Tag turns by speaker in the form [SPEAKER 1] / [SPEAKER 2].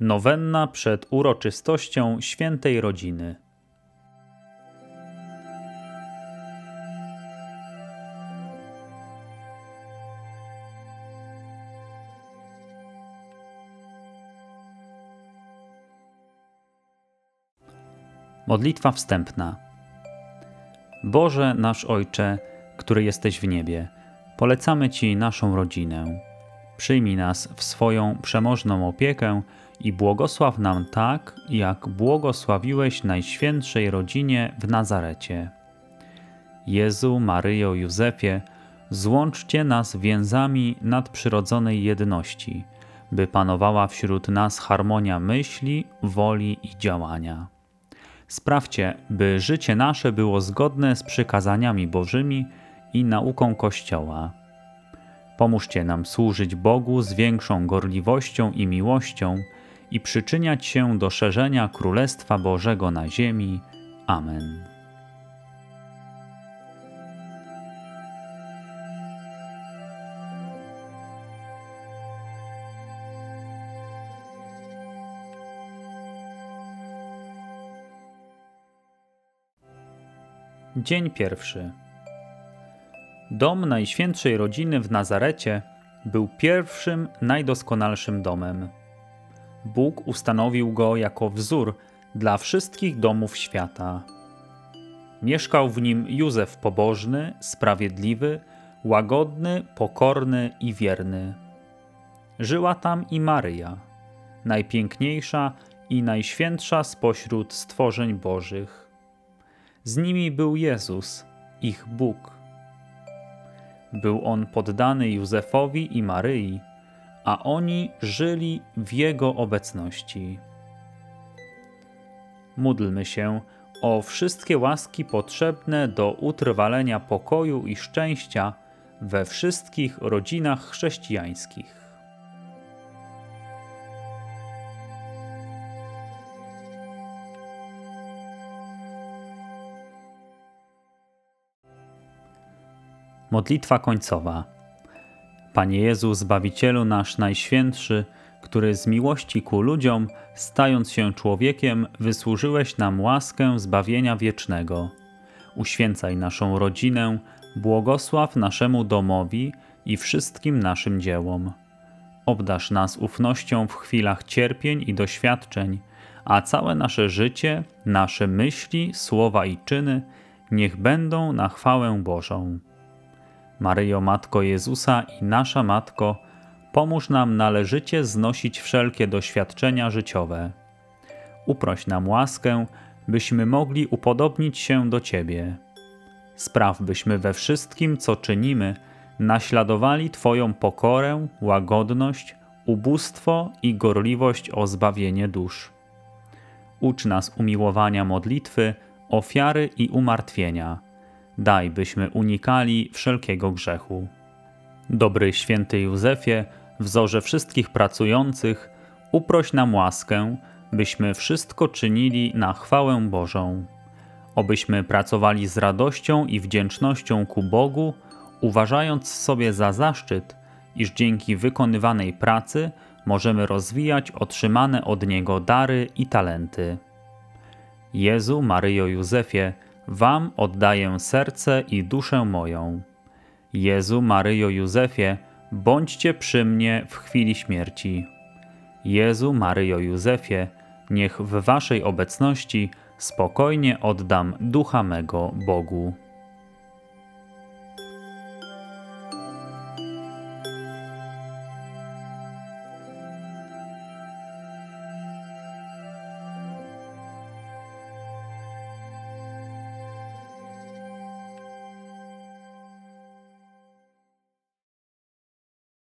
[SPEAKER 1] Nowenna przed uroczystością świętej rodziny. Modlitwa wstępna. Boże nasz Ojcze, który jesteś w niebie, polecamy Ci naszą rodzinę. Przyjmij nas w swoją przemożną opiekę i błogosław nam tak, jak błogosławiłeś Najświętszej rodzinie w Nazarecie. Jezu, Maryjo, Józefie, złączcie nas więzami nadprzyrodzonej jedności, by panowała wśród nas harmonia myśli, woli i działania. Sprawcie, by życie nasze było zgodne z przykazaniami Bożymi i nauką Kościoła. Pomóżcie nam służyć Bogu z większą gorliwością i miłością i przyczyniać się do szerzenia Królestwa Bożego na ziemi. Amen. Dzień pierwszy. Dom Najświętszej Rodziny w Nazarecie był pierwszym, najdoskonalszym domem. Bóg ustanowił go jako wzór dla wszystkich domów świata. Mieszkał w nim Józef pobożny, sprawiedliwy, łagodny, pokorny i wierny. Żyła tam i Maryja, najpiękniejsza i najświętsza spośród stworzeń bożych. Z nimi był Jezus, ich Bóg. Był on poddany Józefowi i Maryi, a oni żyli w Jego obecności. Módlmy się o wszystkie łaski potrzebne do utrwalenia pokoju i szczęścia we wszystkich rodzinach chrześcijańskich. Modlitwa końcowa. Panie Jezu, Zbawicielu nasz Najświętszy, który z miłości ku ludziom, stając się człowiekiem, wysłużyłeś nam łaskę zbawienia wiecznego. Uświęcaj naszą rodzinę, błogosław naszemu domowi i wszystkim naszym dziełom. Obdasz nas ufnością w chwilach cierpień i doświadczeń, a całe nasze życie, nasze myśli, słowa i czyny niech będą na chwałę Bożą. Maryjo Matko Jezusa i nasza Matko, pomóż nam należycie znosić wszelkie doświadczenia życiowe. Uproś nam łaskę, byśmy mogli upodobnić się do Ciebie. Spraw, byśmy we wszystkim, co czynimy, naśladowali Twoją pokorę, łagodność, ubóstwo i gorliwość o zbawienie dusz. Ucz nas umiłowania modlitwy, ofiary i umartwienia daj byśmy unikali wszelkiego grzechu. Dobry święty Józefie, wzorze wszystkich pracujących, uproś nam łaskę, byśmy wszystko czynili na chwałę Bożą. Obyśmy pracowali z radością i wdzięcznością ku Bogu, uważając sobie za zaszczyt, iż dzięki wykonywanej pracy możemy rozwijać otrzymane od Niego dary i talenty. Jezu, Maryjo, Józefie, Wam oddaję serce i duszę moją. Jezu, Maryjo, Józefie, bądźcie przy mnie w chwili śmierci. Jezu, Maryjo, Józefie, niech w Waszej obecności spokojnie oddam ducha mego Bogu.